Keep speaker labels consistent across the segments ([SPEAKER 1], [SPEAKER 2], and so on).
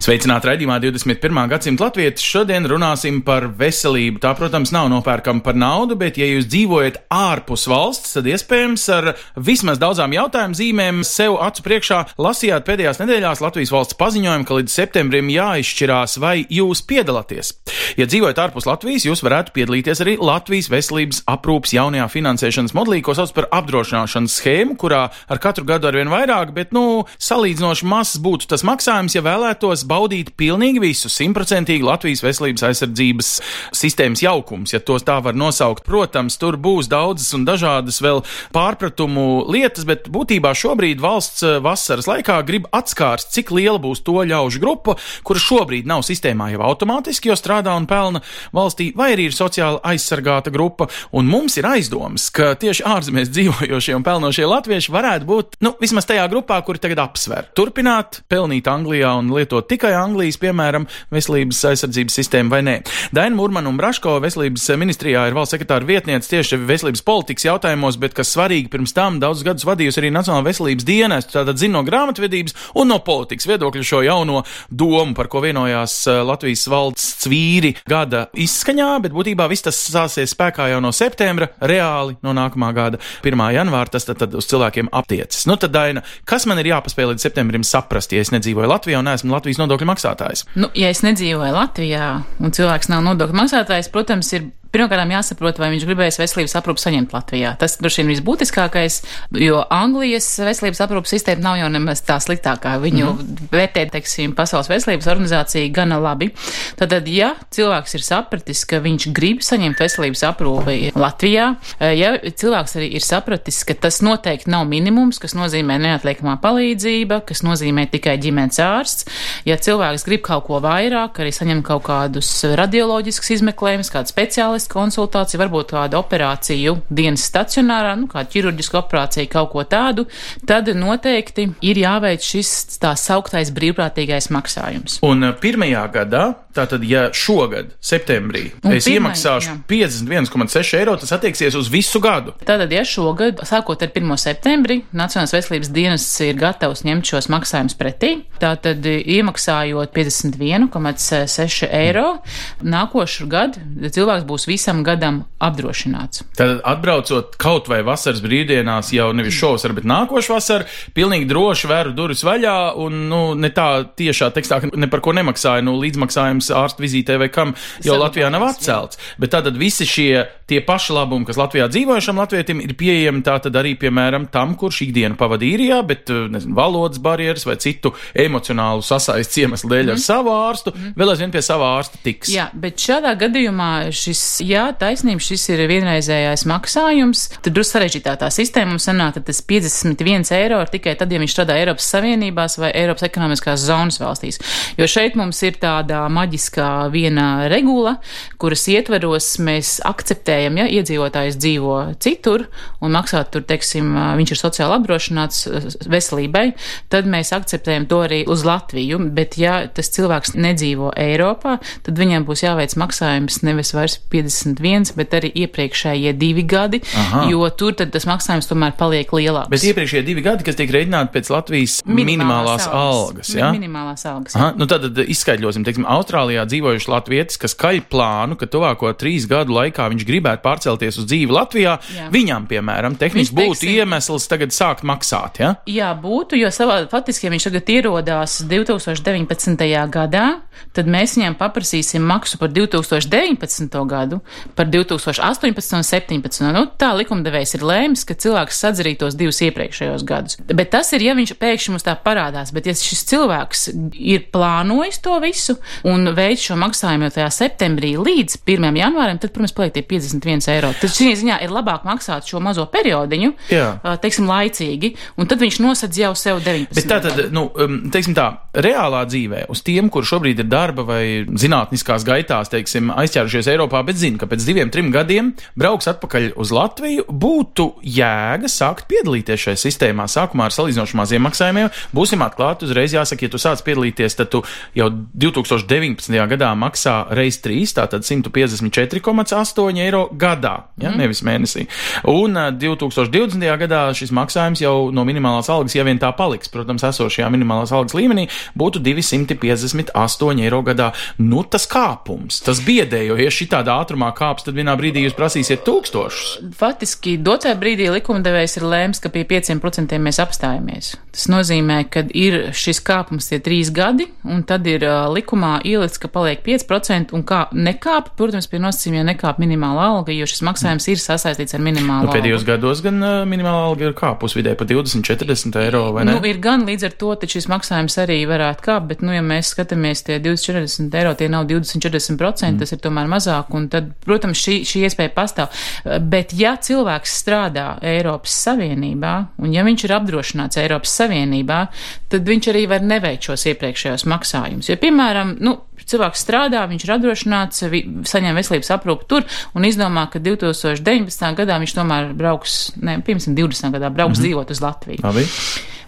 [SPEAKER 1] Sveicināti raidījumā 21. gadsimta latvieši. Šodien runāsim par veselību. Tā, protams, nav nopērkama par naudu, bet, ja jūs dzīvojat ārpus valsts, tad iespējams ar vismaz daudzām jautājumu zīmēm sev acu priekšā lasījāt pēdējās nedēļās Latvijas valsts paziņojumu, ka līdz septembrim jāizšķirās, vai jūs piedalāties. Ja dzīvojat ārpus Latvijas, jūs varētu piedalīties arī Latvijas veselības aprūpas jaunajā finansēšanas modelī, ko sauc par apdrošināšanas schēmu, kurā ar katru gadu arvien vairāk, bet, nu, salīdzinoši mazs būtu tas maksājums, ja vēlētos baudīt pilnīgi visu simtprocentīgi Latvijas veselības aizsardzības sistēmas jaukums, ja tos tā var nosaukt. Protams, tur būs daudzas un dažādas vēl pārpratumu lietas, bet būtībā šobrīd valsts eh, vasaras laikā grib atskārst, cik liela būs to ļaužu grupa, kura šobrīd nav sistēmā jau automātiski, jo strādā un pelna valstī, vai arī ir sociāli aizsargāta grupa. Un mums ir aizdoms, ka tieši ārzemēs dzīvojošie un pelnošie latvieši varētu būt, nu, vismaz tajā grupā, kuri tagad apsver. Turpināt pelnīt Anglijā un lietot tikai Anglijas, piemēram, veselības aizsardzības sistēmu vai nē. Daina Murmana un Braško veselības ministrijā ir valsts sekretāra vietniece tieši veselības politikas jautājumos, bet kas svarīgi pirms tam daudzus gadus vadījusi arī Nacionāla veselības dienestu, tātad zina no grāmatvedības un no politikas viedokļa šo jauno domu, par ko vienojās eh, Latvijas valsts svīri gada izskaņā, bet būtībā viss tas sāksies spēkā jau no septembra, reāli no nākamā gada 1. janvāra, tas tad, tad uz cilvēkiem aptiecas. Nu tad, Daina, kas man ir jāpaspēj līdz septembrim saprast, ja es nedzīvoju Latvijā un neesmu Latvijas nodokļu maksātājs?
[SPEAKER 2] Nu, ja es nedzīvoju Latvijā un cilvēks nav nodokļu maksātājs, protams, ir pirmkārt jāsaprot, vai viņš gribēs veselības aprūpu saņemt Latvijā. Tas droši vien visbūtiskākais, jo Anglijas veselības aprūpas sistēma nav jau nemaz tā sliktākā. Viņu mm -hmm. vērtē, teiksim, Pasaules veselības organizācija gana labi. Tātad, ja cilvēks ir sapratis, ka viņš grib saņemt veselības aprūpi Latvijā, ja cilvēks arī ir sapratis, ka tas noteikti nav minimums, kas nozīmē neatliekamā palīdzība, kas nozīmē tikai ģimenes ārsts, ja cilvēks grib kaut ko vairāk, arī saņemt kaut kādus radioloģiskus izmeklējumus, kādu speciālistu, speciālistu konsultāciju, varbūt kādu operāciju dienas stacionārā, nu, kādu ķirurģisku operāciju, kaut ko tādu, tad noteikti ir jāveic šis tā sauktais brīvprātīgais maksājums.
[SPEAKER 1] Un uh, pirmajā gadā, tātad, ja šogad, septembrī,
[SPEAKER 2] Un
[SPEAKER 1] es
[SPEAKER 2] pirmai,
[SPEAKER 1] iemaksāšu
[SPEAKER 2] jā.
[SPEAKER 1] 51,6 eiro, tas attieksies uz visu gadu.
[SPEAKER 2] Tātad, ja šogad, sākot ar 1. septembri, Nacionālās veselības dienas ir gatavs ņemt šos maksājumus pretī, tātad iemaksājot 51,6 eiro, nākošu gadu cilvēks būs visam gadam apdrošināts.
[SPEAKER 1] Tad atbraucot kaut vai vasaras brīvdienās, jau nevis šovasar, bet nākošu vasaru, pilnīgi droši vēru durvis vaļā un, nu, ne tā tiešā tekstā, ka ne par ko nemaksāju, nu, līdzmaksājums ārstu vizītē vai kam, jau
[SPEAKER 2] Saglabājās,
[SPEAKER 1] Latvijā nav atcelts. Bet tātad visi šie tie paši labumi, kas Latvijā dzīvojušam latvietim, ir pieejami tātad arī, piemēram, tam, kurš ikdienu pavadīja īrijā, bet, nezinu, valodas barjeras vai citu emocionālu sasaists iemeslu dēļ ar savu ārstu, vēl aizvien pie sava ārsta tiks.
[SPEAKER 2] Jā, bet šādā gadījumā šis, jā, taisnība, šis ir vienreizējais maksājums. Tad drusku sarežģītā tā sistēma mums sanāk, ka tas 51 eiro ir tikai tad, ja viņš strādā Eiropas Savienībās vai Eiropas ekonomiskās zonas valstīs. Jo šeit mums ir tāda maģiskā viena regula, kuras ietveros mēs akceptējam, ja iedzīvotājs dzīvo citur un maksā tur, teiksim, viņš ir sociāli apdrošināts veselībai, tad mēs akceptējam to arī uz Latviju. Bet, ja tas cilvēks nedzīvo Eiropā, tad viņam būs jāveic maksājums nevis vairs 51, bet arī iepriekšējie divi gadi,
[SPEAKER 1] Aha.
[SPEAKER 2] jo tur tas maksājums tomēr paliek lielāks.
[SPEAKER 1] Bet iepriekšējie divi gadi, kas tiek rēķināti pēc Latvijas minimālās, minimālās algas, ja?
[SPEAKER 2] Minimālās algas.
[SPEAKER 1] Aha, nu tad tad izskaidrosim, teiksim, Austrālijā dzīvojuši latvietis, kas kaļ plānu, ka tuvāko trīs gadu laikā viņš gribētu pārcelties uz dzīvi Latvijā,
[SPEAKER 2] Jā.
[SPEAKER 1] viņam, piemēram, tehniski būtu
[SPEAKER 2] teiksim-
[SPEAKER 1] iemesls tagad sākt maksāt, ja?
[SPEAKER 2] Jā, būtu, jo savā, faktiski, ja viņš tagad ierodās 2019. gadā, tad mēs viņam paprasīsim maksu par 2019. gadu, gadu par 2018 un 2017. Nu, tā likumdevējs ir lēmis, ka cilvēks sadzītos divus iepriekšējos gadus. Bet tas ir, ja viņš pēkšņi mums tā parādās. Bet ja šis cilvēks ir plānojis to visu un veids šo maksājumu jau tajā septembrī līdz 1. janvārim, tad, protams, paliek tie 51 eiro. Tad šī ziņā ir labāk maksāt šo mazo periodiņu, Jā. teiksim, laicīgi, un tad viņš nosedz jau sev 19.
[SPEAKER 1] Bet tā tad, nu, um, teiksim tā, reālā dzīvē uz tiem, kur šobrīd ir darba vai zinātniskās gaitās, teiksim, aizķērušies Eiropā, bet zina, ka pēc diviem, trim gadiem brauks atpakaļ uz Latviju, būtu jēga sākt piedalīties šajā sistēmā. Sākumā ar salīdzinoši maziem maksājumiem būsim atklāti. Uzreiz jāsaka, ja tu sāc piedalīties, tad tu jau 2019. gadā maksā reiz 3, tātad 154,8 eiro gadā, ja, mm. nevis mēnesī. Un 2020. gadā šis maksājums jau no minimālās algas, ja vien tā paliks, protams, esošajā minimālās algas līmenī, būtu 258 eiro gadā. Nu, tas kāpums, tas biedē, jo, ja šī tādā ātrumā kāps, tad vienā brīdī jūs prasīsiet tūkstošus.
[SPEAKER 2] Faktiski, dotajā brīdī likumdevējs ir lēms, ka pie 5% mēs apstājamies. Tas nozīmē, ka ir šis kāpums tie trīs gadi, un tad ir uh, likumā ielikts, ka paliek 5%, un kā nekāp, protams, pie nosacījumiem nekāp minimāla alga, jo šis maksājums ir sasaistīts ar minimālu nu,
[SPEAKER 1] pēdējos algu. gados gan uh, minimāla alga ir kāpus vidē pa 20-40 eiro, vai ne?
[SPEAKER 2] Nu, ir gan līdz ar to, taču šis maksājums arī varētu kāpt, bet, nu, ja mēs skatāmies tie 20-40 eiro, tie nav 20-40%, mm. tas ir tomēr mazāk, un tad, protams, šī, šī iespēja pastāv. Bet, ja cilvēks strādā Eiropas Savienībā, un ja viņš ir apdrošināts Eiropas Savienībā, tad viņš arī var neveikt šos iepriekšējos maksājumus. Jo, piemēram, nu, cilvēks strādā, viņš ir apdrošināts, saņem veselības aprūpu tur un izdomā, ka 2019. gadā viņš tomēr brauks, ne, piemēram, 20. gadā brauks mm -hmm. dzīvot uz Latviju.
[SPEAKER 1] Labi.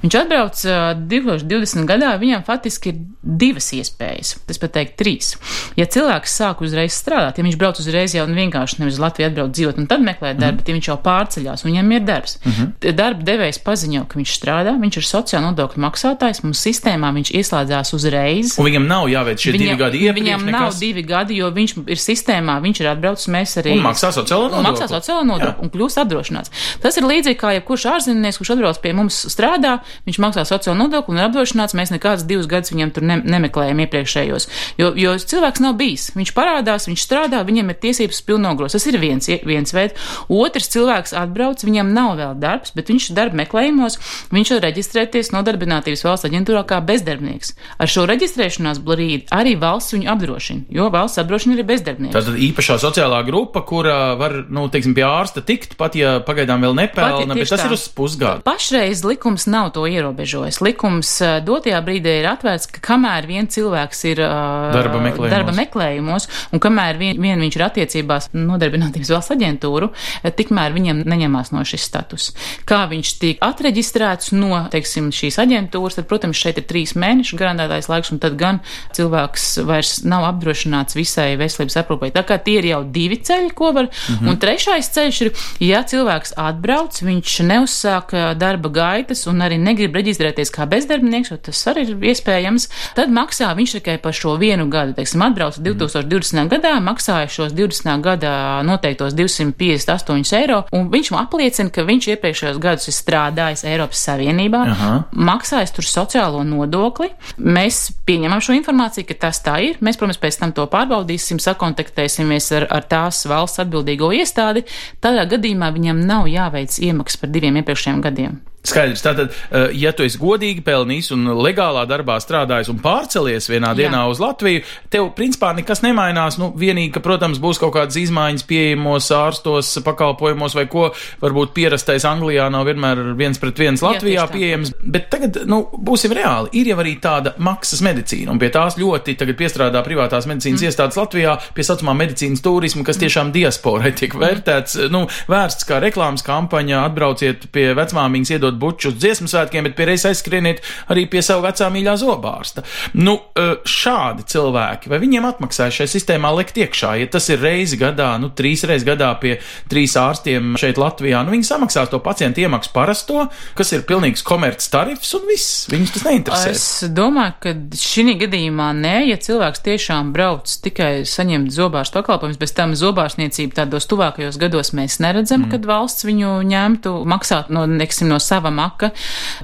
[SPEAKER 2] Viņš atbrauc uh, 2020. gadā, viņam faktiski ir divas iespējas, tas pat teikt trīs. Ja cilvēks sāk uzreiz strādāt, ja viņš brauc uzreiz jau vienkārši nevis Latviju atbrauc dzīvot un tad meklē darbu, mm -hmm. ja viņš jau pārceļās, viņam ir darbs. Mm -hmm. Darba devējs paziņo, ka viņš strādā, viņš ir sociāla nodokļu maksātājs, mums sistēmā viņš ieslēdzās uzreiz.
[SPEAKER 1] Un viņam nav jāveic šie viņam, divi gadi iepriekš.
[SPEAKER 2] Viņam nekas? nav divi gadi, jo viņš ir sistēmā, viņš ir atbraucis, mēs arī.
[SPEAKER 1] Un maksā sociālo nodokli.
[SPEAKER 2] Maksā sociālo nodokli un kļūst apdrošināts. Tas ir līdzīgi kā jebkurš ārzemnieks, kurš atbrauc pie mums strādā, viņš maksā sociālo nodokli un ir apdrošināts. Mēs nekādus divus gadus viņam tur ne, nemeklējam iepriekšējos. Jo, jo cilvēks nav bijis. Viņš parādās, viņš strādā, viņam ir tiesības pilnogros. Tas ir viens, viens veids. Otrs cilvēks atbrauc, viņam nav vēl darbs, bet viņš darba meklējumos, viņš var reģistrēties nodarbinātības valsts aģentūrā kā bezdarbnieks. Ar šo reģistrēšanās brīdi arī valsts viņu apdrošina, jo valsts apdrošina arī bezdarbnieks.
[SPEAKER 1] Tātad īpašā sociālā grupa, kura var, nu, teiksim, pie ārsta tikt, pat ja pagaidām vēl nepelna, bet tas tā. ir uz pusgadu.
[SPEAKER 2] Pašreiz likums nav to ierobežojis. Likums dotajā brīdī ir atvērts, ka kamēr vien cilvēks ir
[SPEAKER 1] darba meklējumos,
[SPEAKER 2] darba meklējumos un kamēr vien, vien viņš ir attiecībās nodarbinātības valsts aģentūru, tikmēr viņam neņemās no šis status. Kā viņš tiek atreģistrēts no, teiksim, šīs aģentūras, tad, protams, šeit ir trīs mēnešu garantētais laiks, un tad gan cilvēks vairs nav apdrošināts visai veselības aprūpai. Tā kā tie ir jau divi ceļi, ko var, mm -hmm. un trešais ceļš ir, ja cilvēks atbrauc, viņš neuzsāk darba gaitas un arī negrib reģistrēties kā bezdarbnieks, tas arī ir iespējams, tad maksā viņš tikai par šo vienu gadu. Teiksim, atbrauc 2020. Mm. gadā, maksāja šos 20. gadā noteiktos 258 eiro, un viņš man apliecina, ka viņš iepriekšējos gadus ir strādājis Eiropas Savienībā, Aha. maksājis tur sociālo nodokli. Mēs pieņemam šo informāciju, ka tas tā ir. Mēs, protams, pēc tam to pārbaudīsim, sakontaktēsimies ar, ar tās valsts atbildīgo iestādi. Tādā gadījumā viņam nav jāveic iemaksas par diviem iepriekšējiem gadiem.
[SPEAKER 1] Skaidrs. Tātad, eh, ja tu esi godīgi pelnījis un legālā darbā strādājis un pārcelies vienā Jā. dienā uz Latviju, tev principā nekas nemainās. Nu, vienīgi, ka, protams, būs kaut kādas izmaiņas pieejamos ārstos, pakalpojumos vai ko. Varbūt pierastais Anglijā nav vienmēr viens pret viens Latvijā Jā, pieejams. Bet tagad, nu, būsim reāli. Ir jau arī tāda maksas medicīna, un pie tās ļoti tagad piestrādā privātās medicīnas mm. iestādes Latvijā pie saucamā medicīnas turisma, kas mm. tiešām diasporai tiek vērtēts, nu, vērsts kā reklāmas kampaņa, atbrauciet pie vecmāmiņas, iedot buču uz dziesmu svētkiem, bet pierreiz aizskrieniet arī pie savu vecā mīļā zobārsta. Nu, e, šādi cilvēki, vai viņiem atmaksāja šai sistēmā likt iekšā, ja tas ir reizi gadā, nu, trīs reizes gadā pie trīs ārstiem šeit Latvijā, nu, viņi samaksās to pacientu iemaksu parasto, kas ir pilnīgs komerces tarifs un viss. Viņus tas neinteresē.
[SPEAKER 2] Es domāju, ka šī gadījumā nē, ja cilvēks tiešām brauc tikai saņemt zobārstu pakalpojumus, bez tam zobārstniecību tādos tuvākajos gados mēs neredzam, mm. kad valsts viņu ņemtu maksāt no, neksim, no sava maka,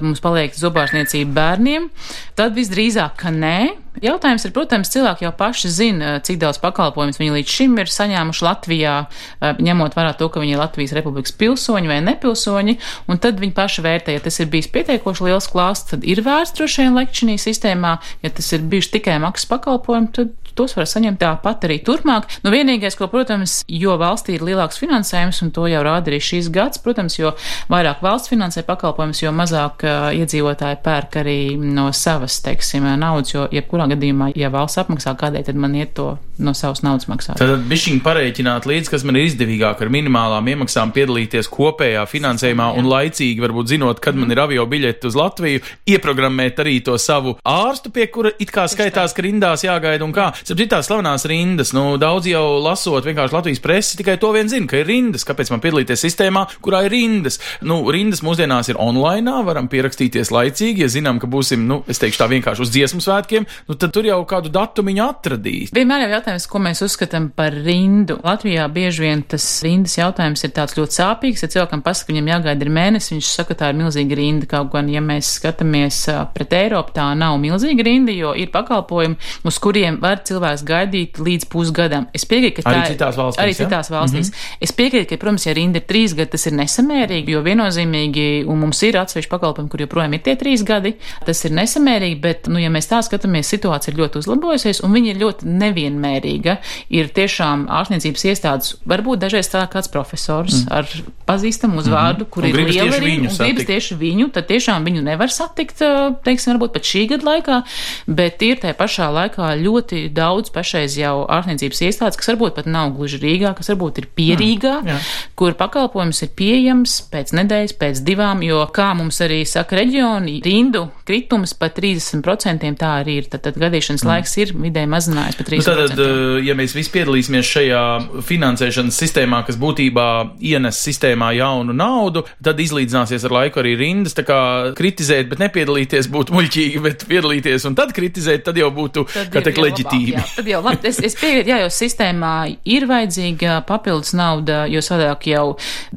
[SPEAKER 2] mums paliek zobārstniecība bērniem, tad visdrīzāk, ka nē, Jautājums ir, protams, cilvēki jau paši zina, cik daudz pakalpojumus viņi līdz šim ir saņēmuši Latvijā, ņemot vērā to, ka viņi ir Latvijas Republikas pilsoņi vai nepilsoņi, un tad viņi paši vērtē, ja tas ir bijis pietiekoši liels klāsts, tad ir vērts droši vien lekt šī sistēmā, ja tas ir bijuši tikai maksas pakalpojumi, tad tos var saņemt tāpat arī turpmāk. Nu, vienīgais, ko, protams, jo valstī ir lielāks finansējums, un to jau rāda arī šīs gads, protams, jo vairāk valsts finansē pakalpojumus, jo mazāk uh, iedzīvotāji pērk arī no savas, teiksim, naudas, jo jebkurā gadījumā, ja valsts apmaksā kādai, tad man iet to no savas naudas maksāt.
[SPEAKER 1] Tad bišķiņi pareiķināt līdz, kas man ir izdevīgāk ar minimālām iemaksām piedalīties kopējā finansējumā Jā. un laicīgi, varbūt zinot, kad mm. man ir avio biļeti uz Latviju, ieprogrammēt arī to savu ārstu, pie kura it kā skaitās, ka rindās jāgaida un kā. Starp citu, tās slavenās rindas, nu, daudz jau lasot vienkārši Latvijas presi, tikai to vien zina, ka ir rindas. Kāpēc man piedalīties sistēmā, kurā ir rindas? Nu, rindas mūsdienās ir online, varam pierakstīties laicīgi, ja zinām, ka būsim, nu, es teikšu tā vienkārši uz dziesmu svētkiem, nu, tad tur jau kādu datumiņu atradīs.
[SPEAKER 2] Vienmēr jau jautājums, ko mēs uzskatām par rindu. Latvijā bieži vien tas rindas jautājums ir tāds ļoti sāpīgs. Ja cilvēkam pasaka, viņam jāgaida ir mēnesis, viņš saka, tā ir milzīga rinda. Kaut gan, ja mēs skatāmies pret Eiropu, tā nav milzīga rinda, jo ir pakalpojumi, uz kuriem var cilvēks gaidīt līdz pusgadam. Es piekrītu, ka
[SPEAKER 1] arī tā ir citās valstīs.
[SPEAKER 2] Arī citās ja? valstīs. Mm -hmm. Es piekrītu, ka, protams, ja rinda ir trīs gadi, tas ir nesamērīgi, jo viennozīmīgi, un mums ir atsevišķi pakalpojumi, kur joprojām ir tie trīs gadi, tas ir nesamērīgi, bet, nu, ja mēs tā skatāmies, situācija ir ļoti uzlabojusies, un viņa ir ļoti nevienmērīga. Ir tiešām ārstniecības iestādes, varbūt dažreiz tā kāds profesors mm. ar pazīstamu uzvārdu, mm -hmm. kur un ir liela rinda, un gribas tieši viņu, tad tiešām viņu nevar satikt, teiksim, varbūt pat šī gada laikā, bet ir tajā pašā laikā ļoti daudz pašreiz jau ārstniecības iestādes, kas varbūt pat nav gluži Rīgā, kas varbūt ir pierīgā, mm, jā. kur pakalpojums ir pieejams pēc nedēļas, pēc divām, jo, kā mums arī saka reģioni, rindu kritums pa 30% tā arī ir. Tad, tad gadīšanas mm. laiks ir vidēji mazinājies pa 30%. Nu,
[SPEAKER 1] tad, eh, ja mēs visi piedalīsimies šajā finansēšanas sistēmā, kas būtībā ienes sistēmā jaunu naudu, tad izlīdzināsies ar laiku arī rindas. Tā kā kritizēt, bet nepiedalīties būtu muļķīgi, bet piedalīties un tad kritizēt, tad jau būtu, tad kā teikt, leģitīvi.
[SPEAKER 2] Jā, tad jau labi, es, es piekrītu, jā, jo sistēmā ir vajadzīga papildus nauda, jo sadāk jau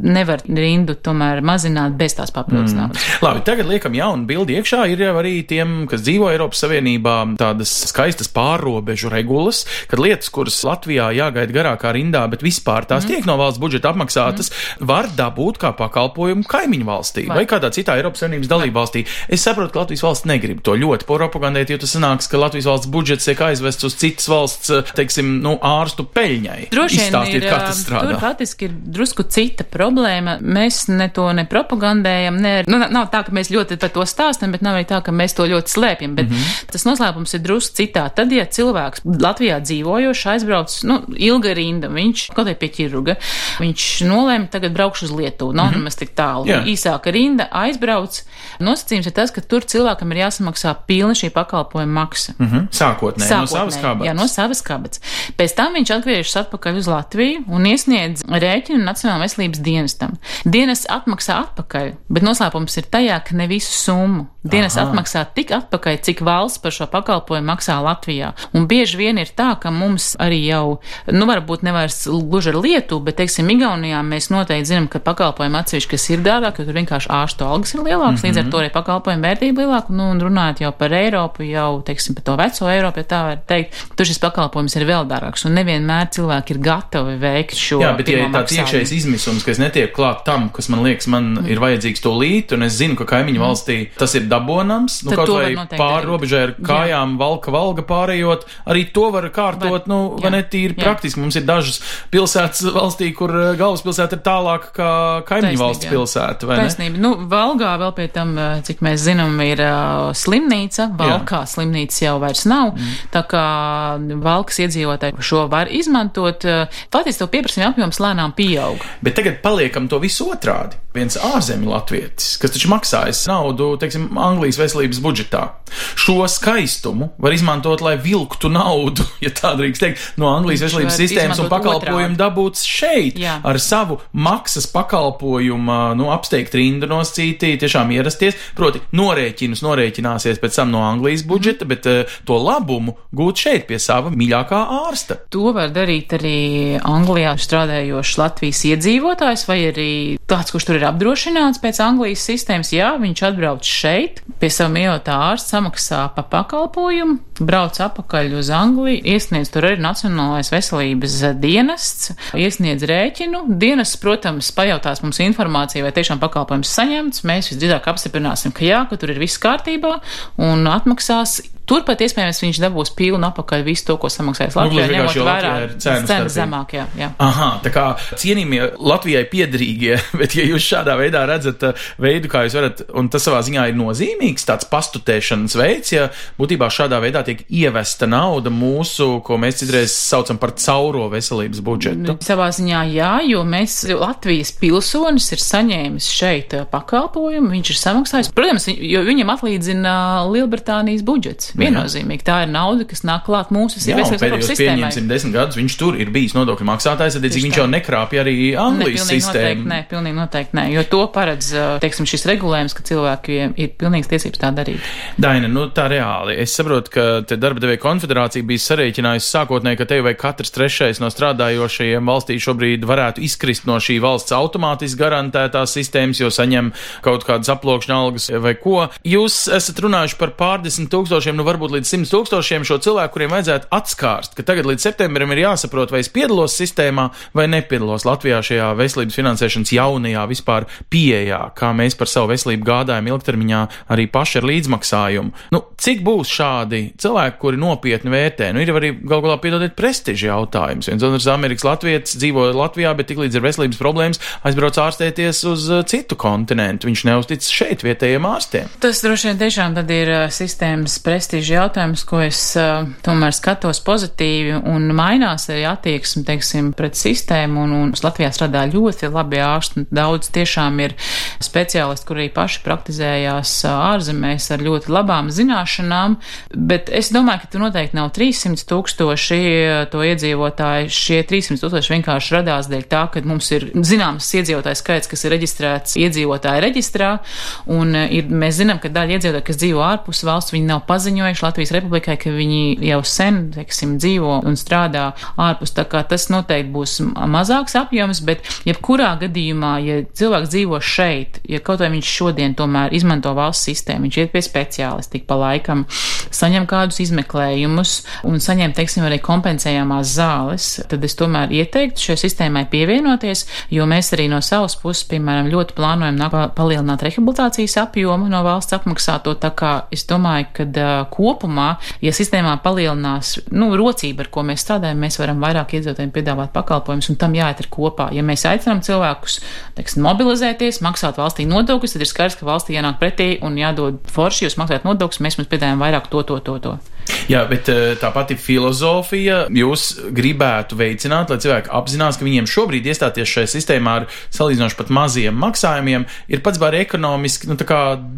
[SPEAKER 2] nevar rindu tomēr mazināt bez tās papildus mm. naudas.
[SPEAKER 1] Labi, tagad liekam jaunu bildi iekšā. Ir jau arī tiem, kas dzīvo Eiropas Savienībā, tādas skaistas pārrobežu regulas, kad lietas, kuras Latvijā jāgaida garākā rindā, bet vispār tās mm. tiek no valsts budžeta apmaksātas, mm. var dabūt kā pakalpojumu kaimiņu valstī vai, vai kādā citā Eiropas Savienības dalību valstī. Es saprotu, ka Latvijas valsts negrib to ļoti propagandēt, jo tas sanāks, ka Latvijas valsts budžets tiek aizvests uz citas valsts, teiksim, nu, ārstu peļņai.
[SPEAKER 2] Droši vien ir, kā tas strādā. Tur faktiski ir drusku cita problēma. Mēs ne to nepropagandējam, ne, nu, nav tā, ka mēs ļoti par to stāstam, bet nav arī tā, ka mēs to ļoti slēpjam. Bet mm -hmm. tas noslēpums ir drusku citā. Tad, ja cilvēks Latvijā dzīvojošs aizbrauc, nu, ilga rinda, viņš kaut kā pie ķirurga, viņš nolēma tagad braukšu uz Lietuvu, nav mm -hmm. nemaz tik tālu. Jā. Īsāka rinda aizbrauc. Nosacījums ir tas, ka tur cilvēkam ir jāsamaksā pilna šī pakalpojuma maksa.
[SPEAKER 1] Mm -hmm. Sākotnēji, Sākotnēji no savas
[SPEAKER 2] kabatas. Jā, no savas kabatas. Pēc tam viņš atgriežas atpakaļ uz Latviju un iesniedz rēķinu Nacionālajai veselības dienestam. Dienas atmaksā atpakaļ, bet noslēpums ir tajā, ka ne visu summu. Dienas Aha. atmaksā tik atpakaļ, cik valsts par šo pakalpojumu maksā Latvijā. Un bieži vien ir tā, ka mums arī jau, nu, varbūt nevairs gluži ar Lietuvu, bet, teiksim, Igaunijā mēs noteikti zinām, ka pakalpojumi atsevišķi, kas ir dārgāk, jo tur vienkārši ārstu algas ir lielākas, mm -hmm. līdz ar mhm. to arī pakalpojumu vērtība lielāka. Nu, un runājot jau par Eiropu, jau, teiksim, par to veco Eiropu, ja tā var teikt, tur šis pakalpojums ir vēl dārgāks, un nevienmēr cilvēki ir gatavi veikt šo.
[SPEAKER 1] Jā, bet ja ir tāds iekšējs izmisums, ka es netiek klāt tam, kas man liekas, man mm. ir vajadzīgs to līt, un es zinu, ka kaimiņu mm. valstī tas ir dabonams, nu, Tad kaut vai pāri robežai ar kājām, jā. valka valga pārējot, arī to var kārtot, var, nu, jā, vai ne tīri jā. praktiski. Mums ir dažas pilsētas valstī, kur eh, galvaspilsēta ir tālāk kā kaimiņu valsts pilsēta, vai
[SPEAKER 2] Taisnība. ne? Nu, Valgā vēl pie tam, eh, cik mēs zinām, ir uh, slimnīca, Valkā jā. slimnīcas jau vairs nav, mm. tā kā valkas iedzīvotāji šo var izmantot. Faktiski to pieprasījuma apjoms lēnām pieaug.
[SPEAKER 1] Bet tagad paliekam to visu otrādi. Viens ārzemju latvietis, kas taču maksājas naudu, teiksim, Anglijas veselības budžetā. Šo skaistumu var izmantot, lai vilktu naudu, ja tā drīkst teikt, no Anglijas veselības sistēmas un pakalpojumu dabūts šeit Jā. ar savu maksas pakalpojumu, nu, apsteigt rindu noscītī, tiešām ierasties, proti norēķinus norēķināsies pēc tam no Anglijas budžeta, bet uh, to labumu gūt šeit pie sava mīļākā ārsta.
[SPEAKER 2] To var darīt arī Anglijā strādājošs Latvijas iedzīvotājs vai arī tāds, kurš tur ir apdrošināts pēc Anglijas sistēmas. Jā, viņš atbrauc šeit pie sava mīļotā ārsta, samaksā pa pakalpojumu, brauc apakaļ uz Angliju, iesniedz tur arī Nacionālais veselības dienests, iesniedz rēķinu. Dienests, protams, pajautās mums informāciju, vai tiešām pakalpojums saņemts. Mēs visdrīzāk apstiprināsim, ka jā, ka tur ir viss kārtībā un atmaksās Turpat iespējams viņš dabūs pilnu apakaļ visu to, ko samaksājis
[SPEAKER 1] Nu,
[SPEAKER 2] Latvijā,
[SPEAKER 1] gluži
[SPEAKER 2] ņemot vērā cenas zemāk. Jā, jā.
[SPEAKER 1] Aha, tā kā cienījamie Latvijai piederīgie, bet ja jūs šādā veidā redzat uh, veidu, kā jūs varat, un tas savā ziņā ir nozīmīgs tāds pastutēšanas veids, ja būtībā šādā veidā tiek ievesta nauda mūsu, ko mēs citreiz saucam par cauro veselības budžetu.
[SPEAKER 2] Savā ziņā jā, jo mēs Latvijas pilsonis ir saņēmis šeit uh, pakalpojumu, viņš ir samaksājis. Protams, jo viņam atlīdzina uh, Lielbritānijas budžets. Viennozīmīgi tā ir nauda, kas nāk klāt mūsu veselības sistēmai.
[SPEAKER 1] pieņemsim desmit gadus, viņš tur ir bijis nodokļu maksātājs, tad viņš jau nekrāpja arī
[SPEAKER 2] Ne,
[SPEAKER 1] Anglijas
[SPEAKER 2] noteikti
[SPEAKER 1] sistēmu.
[SPEAKER 2] nē, pilnīgi noteikti nē, jo to paredz, uh, teiksim, šis regulējums, ka cilvēkiem ir pilnīgs tiesības tā darīt.
[SPEAKER 1] Daina, nu tā reāli. Es saprotu, ka te darba devēja konfederācija bija sarēķinājusi sākotnēji, ka te vai katrs trešais no strādājošajiem valstī šobrīd varētu izkrist no šī valsts automātiski garantētās sistēmas, jo saņem kaut kādas aplokšņa algas vai ko. Jūs esat runājuši par pārdesmit tūkstošiem, nu varbūt līdz simt tūkstošiem šo cilvēku, kuriem vajadzētu atskārst, ka tagad līdz septembrim ir jāsaprot, vai es piedalos sistēmā vai nepiedalos Latvijā šajā veselības finansēšanas jaunajā vispār pieejā, kā mēs par savu veselību gādājam ilgtermiņā arī paši ar līdzmaksājumu. Nu, cik būs šādi cilvēki, kuri nopietni vērtē? Nu, ir arī galu galā piedodiet prestižu jautājums. Viens otrs Amerikas Latvijas dzīvo Latvijā, bet tiklīdz ir veselības problēmas, aizbrauc ārstēties uz uh, citu kontinentu. Viņš neuztic šeit vietējiem ārstiem.
[SPEAKER 2] Tas droši vien tiešām tad ir uh, sistēmas prestiža jautājums, ko es uh, tomēr skatos pozitīvi un mainās arī attieksme, teiksim, pret sistēmu un, un Latvijā strādā ļoti labi ārsti. Daudz tiešām ir speciālisti, kuri arī paši praktizējās ārzemēs ar ļoti labām zināšanām, bet es domāju, ka tur noteikti nav 300 tūkstoši uh, to iedzīvotāju. Šie 300 tūkstoši vienkārši radās dēļ tā, ka mums ir zināms iedzīvotāju skaits, kas ir reģistrēts iedzīvotāju reģistrā, un uh, ir, mēs zinām, ka daļa iedzīvotāju, kas dzīvo ārpus valsts, viņi nav paziņojuši Latvijas Republikai, ka viņi jau sen, teiksim, dzīvo un strādā ārpus, tā kā tas noteikti būs ma- mazāks apjoms, bet jebkurā gadījumā, ja cilvēks dzīvo šeit, ja kaut vai viņš šodien tomēr izmanto valsts sistēmu, viņš iet pie speciālista tik pa laikam, saņem kādus izmeklējumus un saņem, teiksim, arī kompensējamās zāles, tad es tomēr ieteiktu šai sistēmai pievienoties, jo mēs arī no savas puses, piemēram, ļoti plānojam palielināt rehabilitācijas apjomu no valsts apmaksāto, tā kā es domāju, ka uh, kopumā, ja sistēmā palielinās, nu, rocība, ar ko mēs strādājam, mēs varam vairāk iedzīvotājiem piedāvāt pakalpojumus, un tam jāiet ir kopā. Ja mēs aicinām cilvēkus, teiksim, mobilizēties, maksāt valstī nodokļus, tad ir skaidrs, ka valstī jānāk pretī un jādod forši, jūs maksājat nodokļus, mēs jums piedāvājam vairāk to, to, to, to.
[SPEAKER 1] Venezuela Jā, bet eh, tā pati filozofija jūs gribētu veicināt, lai cilvēki apzinās, ka viņiem šobrīd iestāties šajā sistēmā ar salīdzinoši pat maziem maksājumiem ir pats bāri ekonomiski, nu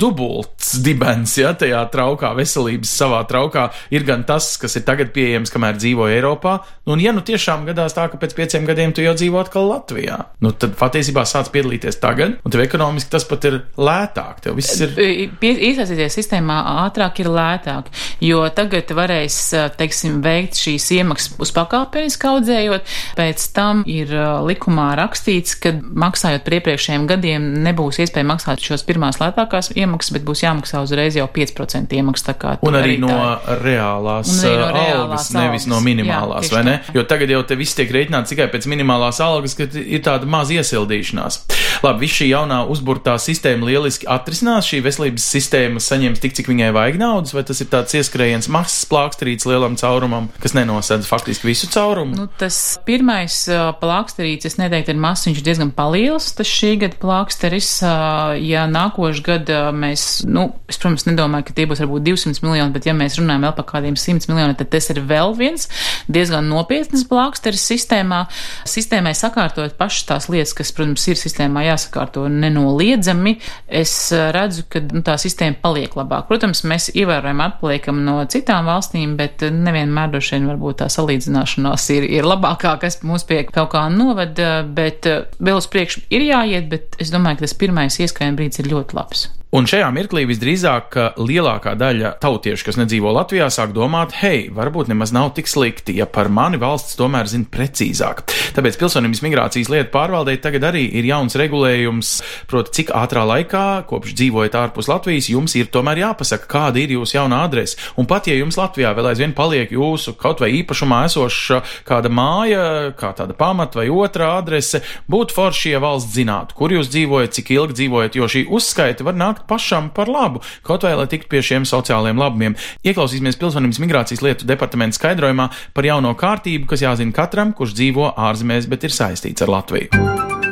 [SPEAKER 1] dubults dibens, ja tajā traukā, veselības savā traukā ir gan tas, kas ir tagad pieejams, kamēr dzīvo Eiropā, nu, un ja nu tiešām gadās tā, ka pēc pieciem gadiem tu jau dzīvo atkal Latvijā, nu tad patiesībā sāc piedalīties tagad, un tev ekonomiski tas pat ir lētāk, tev viss ir.
[SPEAKER 2] Iesaistīties sistēmā ātrāk ir lētāk, jo tagad varēs, teiksim, veikt šīs iemaksas uz pakāpeniski audzējot, pēc tam ir likumā rakstīts, ka maksājot par iepriekšējiem gadiem nebūs iespēja maksāt šos pirmās lētākās iemaksas, bet būs jāmaksā uzreiz jau 5% iemaksas.
[SPEAKER 1] Un
[SPEAKER 2] tur
[SPEAKER 1] arī no
[SPEAKER 2] tā-
[SPEAKER 1] reālās
[SPEAKER 2] Un arī no reālās
[SPEAKER 1] algas, nevis no
[SPEAKER 2] algas.
[SPEAKER 1] minimālās,
[SPEAKER 2] Jā,
[SPEAKER 1] vai ne? Jo tagad jau te viss tiek rēķināts tikai pēc minimālās algas, ka ir tāda maza iesildīšanās. Labi, viss šī jaunā uzburtā sistēma lieliski atrisinās. Šī veselības sistēma saņems tik, cik viņai vajag naudas, vai tas ir tāds ieskrējiens mazs plāksterīts lielam caurumam, kas nenosedz faktiski visu caurumu?
[SPEAKER 2] Nu, tas pirmais uh, plāksterīts, es neteiktu, ir mazs, viņš ir diezgan paliels, tas šī gada plāksteris. Uh, ja nākošu gadu uh, mēs, nu, es, protams, nedomāju, ka tie būs varbūt 200 miljoni, bet ja mēs runājam vēl par kādiem 100 miljoniem, tad tas ir vēl viens diezgan nopietnas plāksteris sistēmā. Sistēmai sakārtot pašas tās lietas, kas, protams, ir sistēmā jāsakārto nenoliedzami, es redzu, ka nu, tā sistēma paliek labāk. Protams, mēs ievērojami atpaliekam no citām valstīm, bet uh, nevienmēr droši vien varbūt tā salīdzināšanās ir, ir labākā, kas mūs pie kaut kā noved, uh, bet uh, vēl uz priekšu ir jāiet, bet es domāju, ka tas pirmais ieskājuma brīdis ir ļoti labs.
[SPEAKER 1] Un šajā mirklī visdrīzāk lielākā daļa tautiešu, kas nedzīvo Latvijā, sāk domāt, hei, varbūt nemaz nav tik slikti, ja par mani valsts tomēr zina precīzāk. Tāpēc pilsonības migrācijas lietu pārvaldē tagad arī ir jauns regulējums, proti, cik ātrā laikā, kopš dzīvojat ārpus Latvijas, jums ir tomēr jāpasaka, kāda ir jūsu jaunā adrese. Un pat ja jums Latvijā vēl aizvien paliek jūsu kaut vai īpašumā esoša kāda māja, kā tāda pamata vai otra adrese, būtu forši, ja valsts zinātu, kur jūs dzīvojat, cik ilgi dzīvojat, jo šī uzskaita var nākt pašam par labu, kaut vai lai tiktu pie šiem sociālajiem labumiem. Ieklausīsimies pilsonības migrācijas lietu departamenta skaidrojumā par jauno kārtību, kas jāzina katram, kurš dzīvo ārzemēs, bet ir saistīts ar Latviju.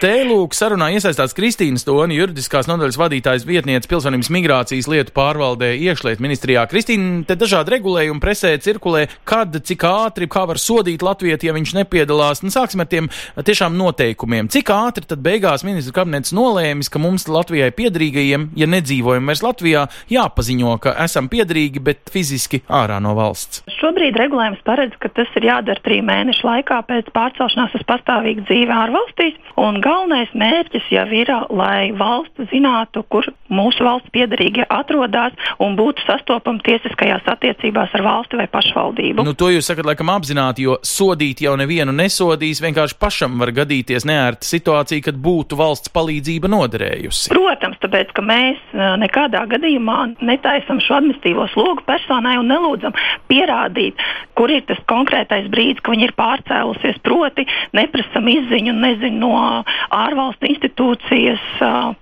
[SPEAKER 1] Te lūk, sarunā iesaistās Kristīna Stoni, juridiskās nodaļas vadītājs vietniece pilsonības migrācijas lietu pārvaldē iekšliet ministrijā. Kristīna, te dažādi regulējumi presē cirkulē, kad, cik ātri, kā var sodīt Latviju, ja viņš nepiedalās. Nu, sāksim ar tiem tiešām noteikumiem. Cik ātri tad beigās ministra kabinets nolēmis, ka mums Latvijai piedrīgajiem, ja nedzīvojam vairs Latvijā, jāpaziņo, ka esam piedrīgi, bet fiziski ārā no valsts?
[SPEAKER 3] Šobrīd regulējums paredz, ka tas ir jādara trīs mēnešu laikā pēc pārcelšanās uz pastāvīgu dzīvi ārvalstīs. Un galvenais mērķis jau ir, lai valsts zinātu, kur mūsu valsts piedarīgie atrodas un būtu sastopami tiesiskajās attiecībās ar valsti vai pašvaldību.
[SPEAKER 1] Nu, to jūs sakat, laikam, apzināti, jo sodīt jau nevienu nesodīs. Vienkārši pašam var gadīties neērta situācija, kad būtu valsts palīdzība noderējusi.
[SPEAKER 3] Protams, tāpēc, ka mēs nekādā gadījumā netaisam šo administratīvo slogu personai un nelūdzam pierādīt, kur ir tas konkrētais brīdis, ka viņi ir pārcēlusies. Proti, neprasam izziņu, nezinu, no ārvalstu institūcijas,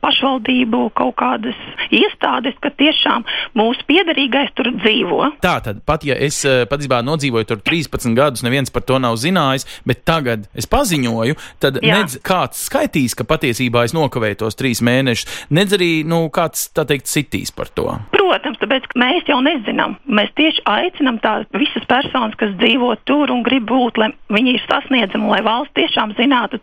[SPEAKER 3] pašvaldību kaut kādas iestādes, ka tiešām mūsu piedarīgais tur dzīvo.
[SPEAKER 1] Tā tad, pat ja es patiesībā nodzīvoju tur 13 gadus, neviens par to nav zinājis, bet tagad es paziņoju, tad Jā. nedz kāds skaitīs, ka patiesībā es nokavēju tos trīs mēnešus, nedz arī nu, kāds, tā teikt, sitīs par to.
[SPEAKER 3] Protams, tāpēc mēs jau nezinām. Mēs tieši aicinām tās visas personas, kas dzīvo tur un grib būt, lai viņi ir sasniedzami, lai valsts tiešām zinātu,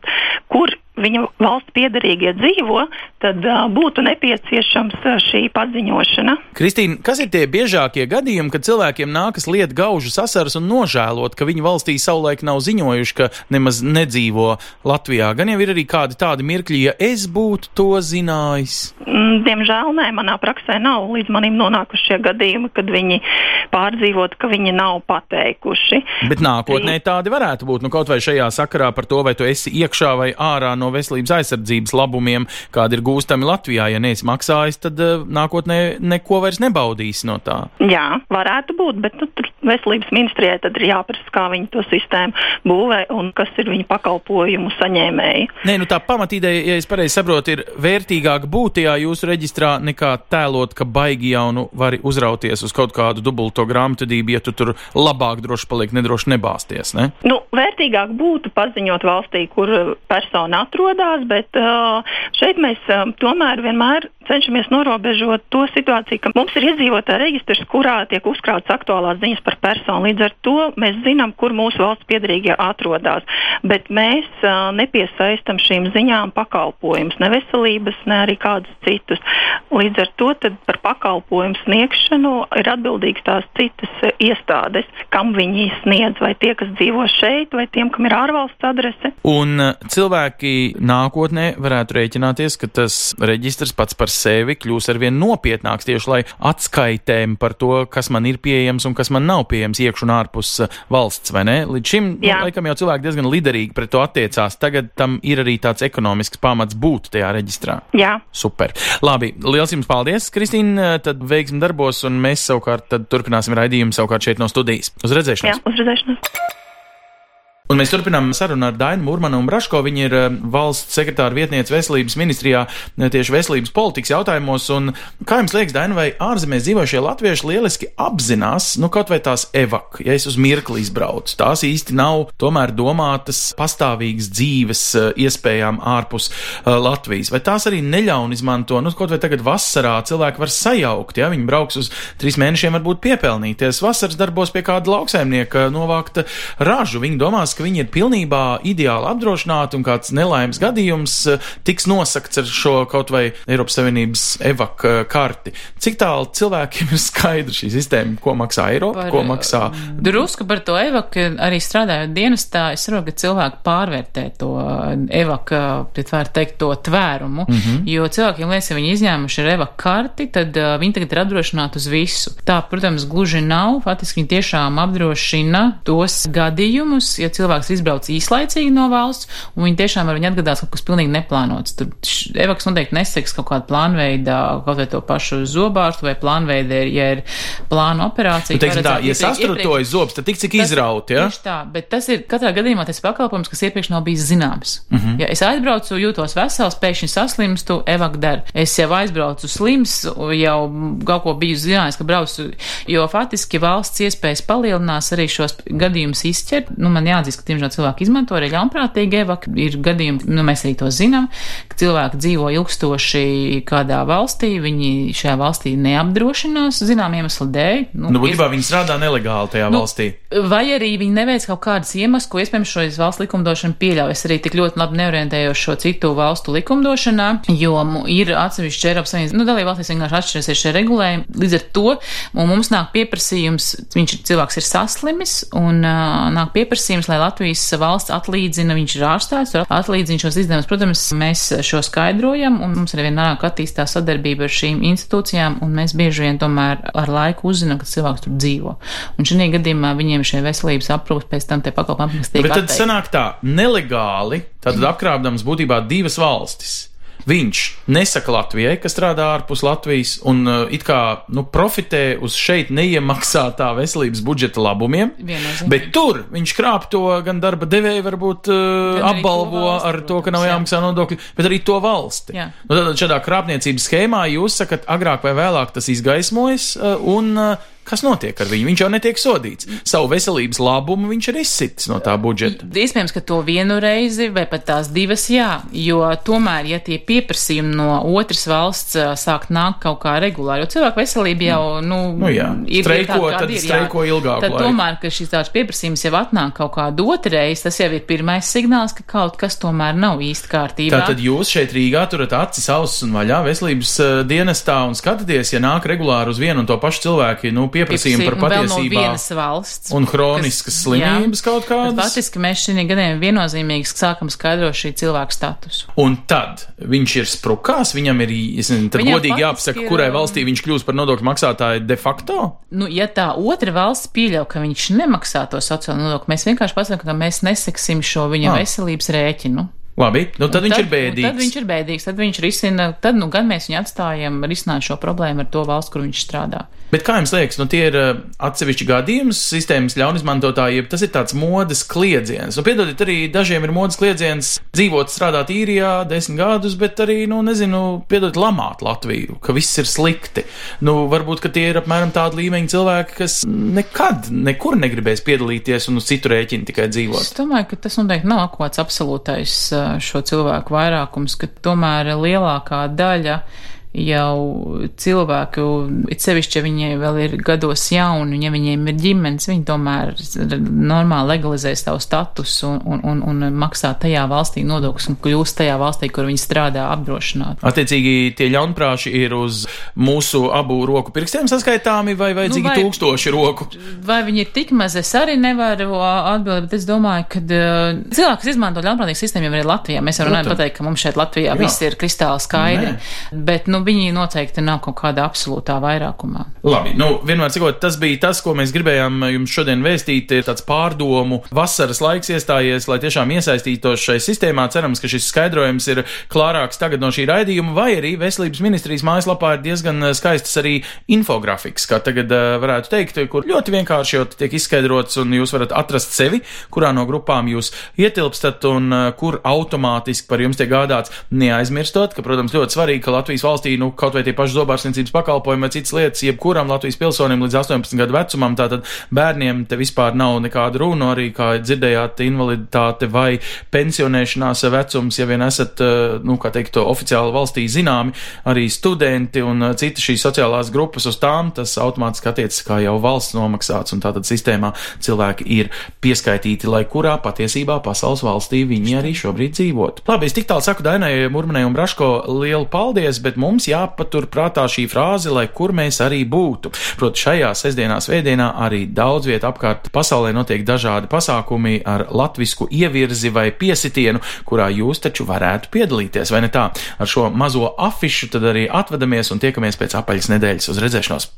[SPEAKER 3] kur viņa valsts piedarīgie dzīvo, tad uh, būtu nepieciešams uh, šī paziņošana.
[SPEAKER 1] Kristīna, kas ir tie biežākie gadījumi, kad cilvēkiem nākas liet gaužu sasaras un nožēlot, ka viņi valstī savulaik nav ziņojuši, ka nemaz nedzīvo Latvijā? Gan jau ir arī kādi tādi mirkļi, ja es būtu to zinājis.
[SPEAKER 3] Mm, diemžēl nē, manā praksē nav līdz manim nonākuši šie gadījumi, kad viņi pārdzīvot, ka viņi nav pateikuši.
[SPEAKER 1] Bet nākotnē tādi varētu būt, nu kaut vai šajā sakarā par to, vai tu esi iekšā vai ārā no veselības aizsardzības labumiem, kādi ir gūstami Latvijā. Ja neesi maksājis, tad uh, nākotnē neko vairs nebaudīs no tā.
[SPEAKER 3] Jā, varētu būt, bet nu, tur veselības ministrijai tad ir jāprasa, kā viņi to sistēmu būvē un kas ir viņu pakalpojumu saņēmēji.
[SPEAKER 1] Nē, nu tā pamatīdeja, ja es pareizi saprotu, ir vērtīgāk būt tajā jūsu reģistrā nekā tēlot, ka baigi jau nu vari uzrauties uz kaut kādu dubulto grāmatvedību, ja tu tur labāk droši paliek, nedroši nebāsties. Ne?
[SPEAKER 3] Nu, vērtīgāk būtu paziņot valstī, kur persona atrodas, bet uh, šeit mēs uh, tomēr vienmēr cenšamies norobežot to situāciju, ka mums ir iedzīvotāja reģistrs, kurā tiek uzkrauts aktuālās ziņas par personu. Līdz ar to mēs zinām, kur mūsu valsts piedarīgie atrodas, bet mēs uh, nepiesaistam šīm ziņām pakalpojumus, ne veselības, ne arī kādus citus. Līdz ar to par pakalpojumu sniegšanu ir atbildīgas tās citas iestādes, kam viņi sniedz, vai tie, kas dzīvo šeit, vai tiem, kam ir ārvalsts adrese.
[SPEAKER 1] Un cilvēki nākotnē varētu rēķināties, ka tas reģistrs pats par sevi kļūs arvien nopietnāks tieši lai atskaitēm par to, kas man ir pieejams un kas man nav pieejams iekš un ārpus uh, valsts, vai ne? Līdz šim, nu, Jā. nu, laikam, jau cilvēki diezgan liderīgi pret to attiecās. Tagad tam ir arī tāds ekonomisks pamats būt tajā reģistrā.
[SPEAKER 3] Jā.
[SPEAKER 1] Super. Labi, liels jums paldies, Kristīna. Tad veiksim darbos, un mēs savukārt turpināsim raidījumu savukārt šeit no studijas. Uz redzēšanos!
[SPEAKER 3] Jā, uz redzēšanos!
[SPEAKER 1] Un mēs turpinām sarunu ar Dainu Mūrmanu un Braško. Viņa ir eh, valsts sekretāra vietniece veselības ministrijā eh, tieši veselības politikas jautājumos. Un, kā jums liekas, Daina, vai ārzemēs dzīvojušie latvieši lieliski apzinās, nu kaut vai tās evak, ja es uz mirkli izbraucu, tās īsti nav tomēr domātas pastāvīgas dzīves eh, iespējām ārpus Latvijas. Vai tās arī neļaun izmanto, nu kaut vai tagad vasarā cilvēki var sajaukt, ja viņi brauks uz trīs mēnešiem, varbūt piepelnīties vasaras darbos pie kāda lauksaimnieka novākt ražu. Viņi domās, ka viņi ir pilnībā ideāli apdrošināti un kāds nelaimes gadījums uh, tiks nosakts ar šo kaut vai Eiropas Savienības evak uh, karti. Cik tālu cilvēkiem ir skaidra šī sistēma, ko maksā Eiropa,
[SPEAKER 2] Par,
[SPEAKER 1] ko maksā?
[SPEAKER 2] Drusku par to evaku arī strādājot dienestā, es saprotu, ka cilvēki pārvērtē to evaku, bet var teikt, to tvērumu, mm -hmm. jo cilvēkiem liekas, ja viņi izņēmuši ir evaku karti, tad uh, viņi tagad ir apdrošināti uz visu. Tā, protams, gluži nav. Faktiski viņi tiešām apdrošina tos gadījumus, ja cilvēks izbrauc īslaicīgi no valsts, un viņi tiešām ar viņu atgadās kaut kas pilnīgi neplānots. Tur evaks noteikti neseks kaut kādu plānveidā, kaut vai to pašu zobārstu vai plānveidē, ja ir plāna operācija.
[SPEAKER 1] Nu, teiksim, tā, ja sastrutojas zobs, tad tik cik izraut, ja?
[SPEAKER 2] Tieši tā, bet tas ir katrā gadījumā tas pakalpojums, kas iepriekš nav bijis zināms. Mm -hmm. Ja es aizbraucu, jūtos vesels, pēkšņi saslimstu, evak der. Es jau aizbraucu slims, jau kaut ko biju zinājis, ka braucu, jo faktiski valsts iespējas palielinās arī šos gadījumus izķert. Nu, man jāatzīst, ka tiemžēl cilvēki izmanto arī ļaunprātīgi evak. Ir gadījumi, nu, mēs arī to zinām, ka cilvēki dzīvo ilgstoši kādā valstī, viņi šajā valstī neapdrošinās zinām iemeslu dēļ.
[SPEAKER 1] Nu, nu būtībā viņi strādā nelegāli tajā nu, valstī.
[SPEAKER 2] Vai arī viņi neveic kaut kādas iemeslas, ko iespējams šīs valsts likumdošana pieļauj. Es arī tik ļoti labi neorientējos šo citu valstu likumdošanā, jo ir atsevišķi Eiropas Savienības, nu, dalība valstīs vienkārši atšķirsies šie regulējumi. Līdz ar to mums nāk pieprasījums, viņš cilvēks ir saslimis un uh, nāk pieprasījums, lai Latvijas valsts atlīdzina, viņš ir ārstājs, atlīdzina šos izdevumus. Protams, mēs šo skaidrojam un mums arī vienmēr attīstās sadarbība ar šīm institūcijām un mēs bieži vien tomēr ar laiku uzzinām, ka cilvēks tur dzīvo. Un šī gadījumā viņiem šie veselības aprūpes pēc tam tie pakalpojumi, tiek.
[SPEAKER 1] Bet tad sanāk tā, nelegāli, tad apkrāpdams būtībā divas valstis. Viņš nesaka Latvijai, ka strādā ārpus Latvijas un uh, it kā nu, profitē uz šeit neiemaksātā veselības budžeta labumiem,
[SPEAKER 2] Viennozīmīgi.
[SPEAKER 1] bet tur viņš krāp to gan darba devēju, varbūt uh, apbalvo
[SPEAKER 2] to valsti,
[SPEAKER 1] ar to, ka nav jāmaksā nodokļi, bet arī to valsti.
[SPEAKER 2] Jā.
[SPEAKER 1] Nu, tad šādā krāpniecības schēmā jūs sakat, agrāk vai vēlāk tas izgaismojas uh, un uh, kas notiek ar viņu? Viņš jau netiek sodīts. Savu veselības labumu viņš ir izsitis no tā budžeta.
[SPEAKER 2] Iespējams, ka to vienu reizi vai pat tās divas, jā, jo tomēr, ja tie pieprasījumi no otras valsts sāk nākt kaut kā regulāri, jo cilvēku veselība jau, nu,
[SPEAKER 1] Nu jā,
[SPEAKER 2] ir
[SPEAKER 1] streiko,
[SPEAKER 2] kāda
[SPEAKER 1] tad
[SPEAKER 2] ir,
[SPEAKER 1] streiko ilgāku
[SPEAKER 2] Tad
[SPEAKER 1] laiku.
[SPEAKER 2] tomēr, ka šis tāds pieprasījums jau atnāk kaut kādu otru reizi, tas jau ir pirmais signāls, ka kaut kas tomēr nav īsti kārtībā.
[SPEAKER 1] Tātad jūs šeit Rīgā turat acis, ausis un vaļā veselības dienestā un skatāties, ja nāk regulāri uz vienu un to pašu cilvēku, nu, pieprasījumu par
[SPEAKER 2] vēl no valsts.
[SPEAKER 1] Un hroniskas slimības kaut kādas.
[SPEAKER 2] Faktiski mēs šī gadījumā viennozīmīgi sākam skaidrot šī cilvēka statusu.
[SPEAKER 1] Un tad viņš ir sprukās, viņam ir, es nezinu, tad
[SPEAKER 2] Viņam
[SPEAKER 1] godīgi jāpasaka,
[SPEAKER 2] ir,
[SPEAKER 1] kurai
[SPEAKER 2] um,
[SPEAKER 1] valstī viņš kļūst par nodokļu maksātāju de facto.
[SPEAKER 2] Nu, ja tā otra valsts pieļauj, ka viņš nemaksā to sociālo nodokli, mēs vienkārši pasakām, ka mēs neseksim šo viņa
[SPEAKER 1] Ah.
[SPEAKER 2] veselības rēķinu.
[SPEAKER 1] Labi, nu tad
[SPEAKER 2] Un
[SPEAKER 1] viņš ir
[SPEAKER 2] un
[SPEAKER 1] bēdīgs.
[SPEAKER 2] Tad viņš ir bēdīgs, tad viņš risina, tad nu gan mēs viņu atstājam risināt šo problēmu ar to valsts, kur viņš strādā.
[SPEAKER 1] Bet kā jums liekas, nu tie ir uh, atsevišķi gadījums sistēmas ļaunizmantotāji, tas ir tāds modes kliedziens. Nu, piedodiet, arī dažiem ir modes kliedziens dzīvot, strādāt īrijā desmit gadus, bet arī, nu, nezinu, piedodiet, lamāt Latviju, ka viss ir slikti. Nu, varbūt, ka tie ir apmēram tādi līmeņi cilvēki, kas nekad, nekur negribēs piedalīties un uz citu rēķinu tikai dzīvot.
[SPEAKER 2] Es domāju, ka tas noteikti nav kaut kāds absolūtais ā, šo cilvēku vairākums, ka tomēr lielākā daļa jau cilvēku, it sevišķi, ja viņi vēl ir gados jauni, un ja viņiem ir ģimenes, viņi tomēr normāli legalizē savu statusu un, un, un, un maksā tajā valstī nodokļus un kļūst tajā valstī, kur viņi strādā apdrošināt.
[SPEAKER 1] Attiecīgi, tie ļaunprāši ir uz mūsu abu roku pirkstiem saskaitāmi vai vajadzīgi
[SPEAKER 2] Nu,
[SPEAKER 1] nu,
[SPEAKER 2] vai-
[SPEAKER 1] tūkstoši roku?
[SPEAKER 2] Vai viņi ir tik maz, es arī nevaru atbildēt, bet es domāju, ka uh, cilvēki, kas izmanto ļaunprātīgu sistēmu, jau ir Latvijā. Mēs varam
[SPEAKER 1] Protams.
[SPEAKER 2] pateikt, ka mums šeit Latvijā
[SPEAKER 1] Jā.
[SPEAKER 2] viss ir kristāli skaidri,
[SPEAKER 1] Nē.
[SPEAKER 2] bet nu, viņi noteikti nav kaut kādā absolūtā vairākumā.
[SPEAKER 1] Labi, nu, vienmēr sakot, tas bija tas, ko mēs gribējām jums šodien vēstīt. Ir tāds pārdomu, vasaras laiks iestājies, lai tiešām iesaistītos šai sistēmā. Cerams, ka šis skaidrojums ir klārāks tagad no šī raidījuma, vai arī Veselības ministrijas mājaslapā ir diezgan eh, skaistas arī infografikas, kā tagad uh, varētu teikt, kur ļoti vienkārši jau tiek izskaidrots, un jūs varat atrast sevi, kurā no grupām jūs ietilpstat un uh, kur automātiski par jums tiek gādāts. Neaizmirstot, ka, protams, ļoti svarīgi, ka Latvijas valstī nu, kaut vai tie paši zobārstniecības pakalpojumi vai citas lietas, jebkuram Latvijas pilsonim līdz 18 gadu vecumam, tātad bērniem te vispār nav nekāda runa, arī kā dzirdējāt, invaliditāte vai pensionēšanās vecums, ja vien esat, uh, nu, kā teikt, oficiāli valstī zināmi, arī studenti un uh, citas šīs sociālās grupas uz tām, tas automātiski attiecas kā jau valsts nomaksāts, un tātad sistēmā cilvēki ir pieskaitīti, lai kurā patiesībā pasaules valstī viņi arī šobrīd dzīvot. Labi, es tik tālu saku Dainai Murmanai un Braško lielu paldies, bet mums jāpatur prātā šī frāze, lai kur mēs arī būtu. Proti, šajā sestdienā, svētdienā arī daudz viet apkārt pasaulē notiek dažādi pasākumi ar latvisku ievirzi vai piesitienu, kurā jūs taču varētu piedalīties, vai ne tā? Ar šo mazo afišu tad arī atvedamies un tiekamies pēc apaļas nedēļas uz redzēšanos.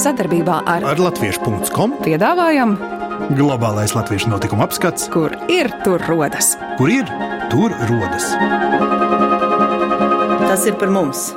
[SPEAKER 4] Sadarbībā ar,
[SPEAKER 5] Ar latviešu.com
[SPEAKER 4] piedāvājam,
[SPEAKER 5] globālais latviešu notikuma apskats,
[SPEAKER 4] kur ir tur rodas.
[SPEAKER 5] kur ir tur rodas.
[SPEAKER 6] Tas ir par mums.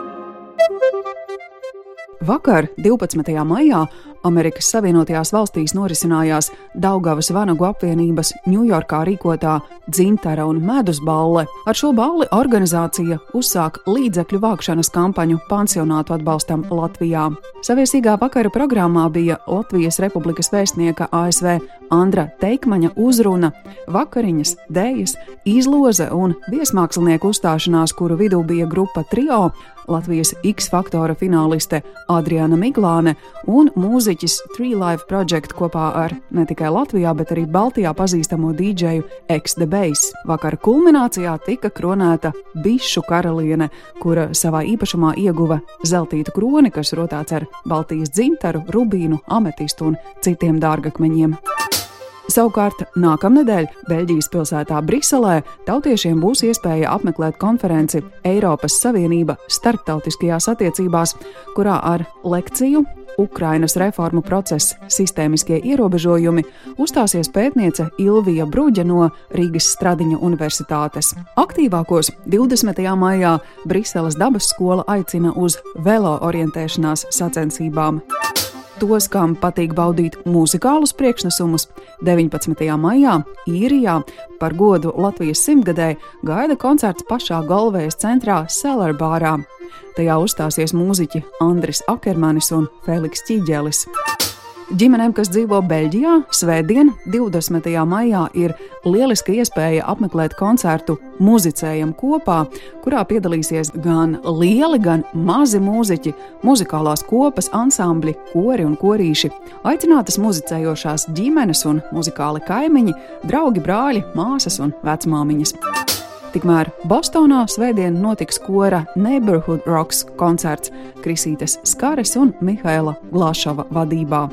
[SPEAKER 4] Vakar, 12. maijā, Amerikas Savienotajās valstīs norisinājās Daugavas Vanagu apvienības Ņujorkā rīkotā dzintara un medus balle. Ar šo balli organizācija uzsāk līdzekļu vākšanas kampaņu pansionātu atbalstam Latvijā. Saviesīgā vakara programmā bija Latvijas Republikas vēstnieka ASV Andra Teikmaņa uzruna, vakariņas, dēļas, izloze un viesmākslinieku uzstāšanās, kuru vidū bija grupa Trio, Latvijas X faktora fināliste Adriana Miglāne un mūziķis Tree Life Project kopā ar ne tikai Latvijā, bet arī Baltijā pazīstamo dīdžeju X The Base. Vakara kulminācijā tika kronēta Bišu karaliene, kura savā īpašumā ieguva zeltītu kroni, kas rotāts ar Baltijas dzintaru, rubīnu, ametistu un citiem dārgakmeņiem. Savukārt nākamnedēļ Beļģijas pilsētā Briselē tautiešiem būs iespēja apmeklēt konferenci Eiropas Savienība starptautiskajās attiecībās, kurā ar lekciju Ukrainas reformu procesa sistēmiskie ierobežojumi uzstāsies pētniece Ilvija Bruģa no Rīgas Stradiņa Universitātes. Aktīvākos 20. maijā Briseles dabas skola aicina uz velo orientēšanās sacensībām. Tos, kam patīk baudīt muzikālus priekšnesumus, 19. maijā īrijā par godu Latvijas simtgadē gaida koncerts pašā Galvējas centrā Sellerbārā. Tajā uzstāsies mūziķi Andris Akermanis un Feliks Čiģelis. Ģimenēm, kas dzīvo Beļģijā, Svētdien, 20. maijā, ir lieliska iespēja apmeklēt koncertu Muzicējam kopā, kurā piedalīsies gan lieli, gan mazi mūziķi, muzikālās kopas, ansambļi, kori un korīši, aicinātas muzicējošās ģimenes un muzikāli kaimiņi, draugi, brāļi, māsas un vecmāmiņas. Tikmēr Bostonā svētdien notiks kora Neighborhood Rocks koncerts Krisītes Skares un Mihaila Glāšava vadībā.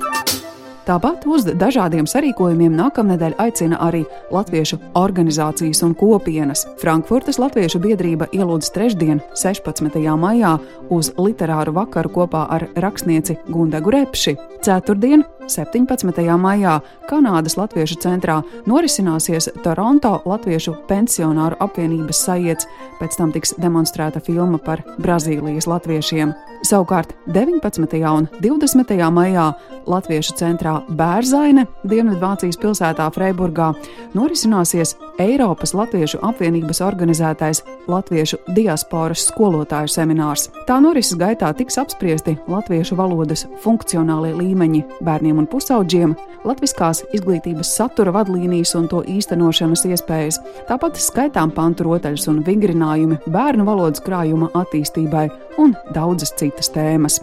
[SPEAKER 4] Tāpat uz dažādiem sarīkojumiem nākamnedēļ aicina arī latviešu organizācijas un kopienas. Frankfurtas Latviešu biedrība ielūdz trešdien, 16. maijā, uz literāru vakaru kopā ar rakstnieci Gundagu Repši. Ceturtdien, 17. maijā, Kanādas Latviešu centrā norisināsies Toronto Latviešu pensionāru apvienības sajiets, pēc tam tiks demonstrēta filma par Brazīlijas latviešiem. Savukārt 19. un 20. maijā Latviešu centrā Bērzaine, Dienvidvācijas pilsētā Freiburgā, norisināsies Eiropas Latviešu apvienības organizētais Latviešu diasporas skolotāju seminārs. Tā norises gaitā tiks apspriesti latviešu valodas funkcionālie līmeņi bērniem un pusaudžiem, latviskās izglītības satura vadlīnijas un to īstenošanas iespējas, tāpat skaitām pantu rotaļas un vingrinājumi bērnu valodas krājuma attīstībai un daudzas citas tēmas.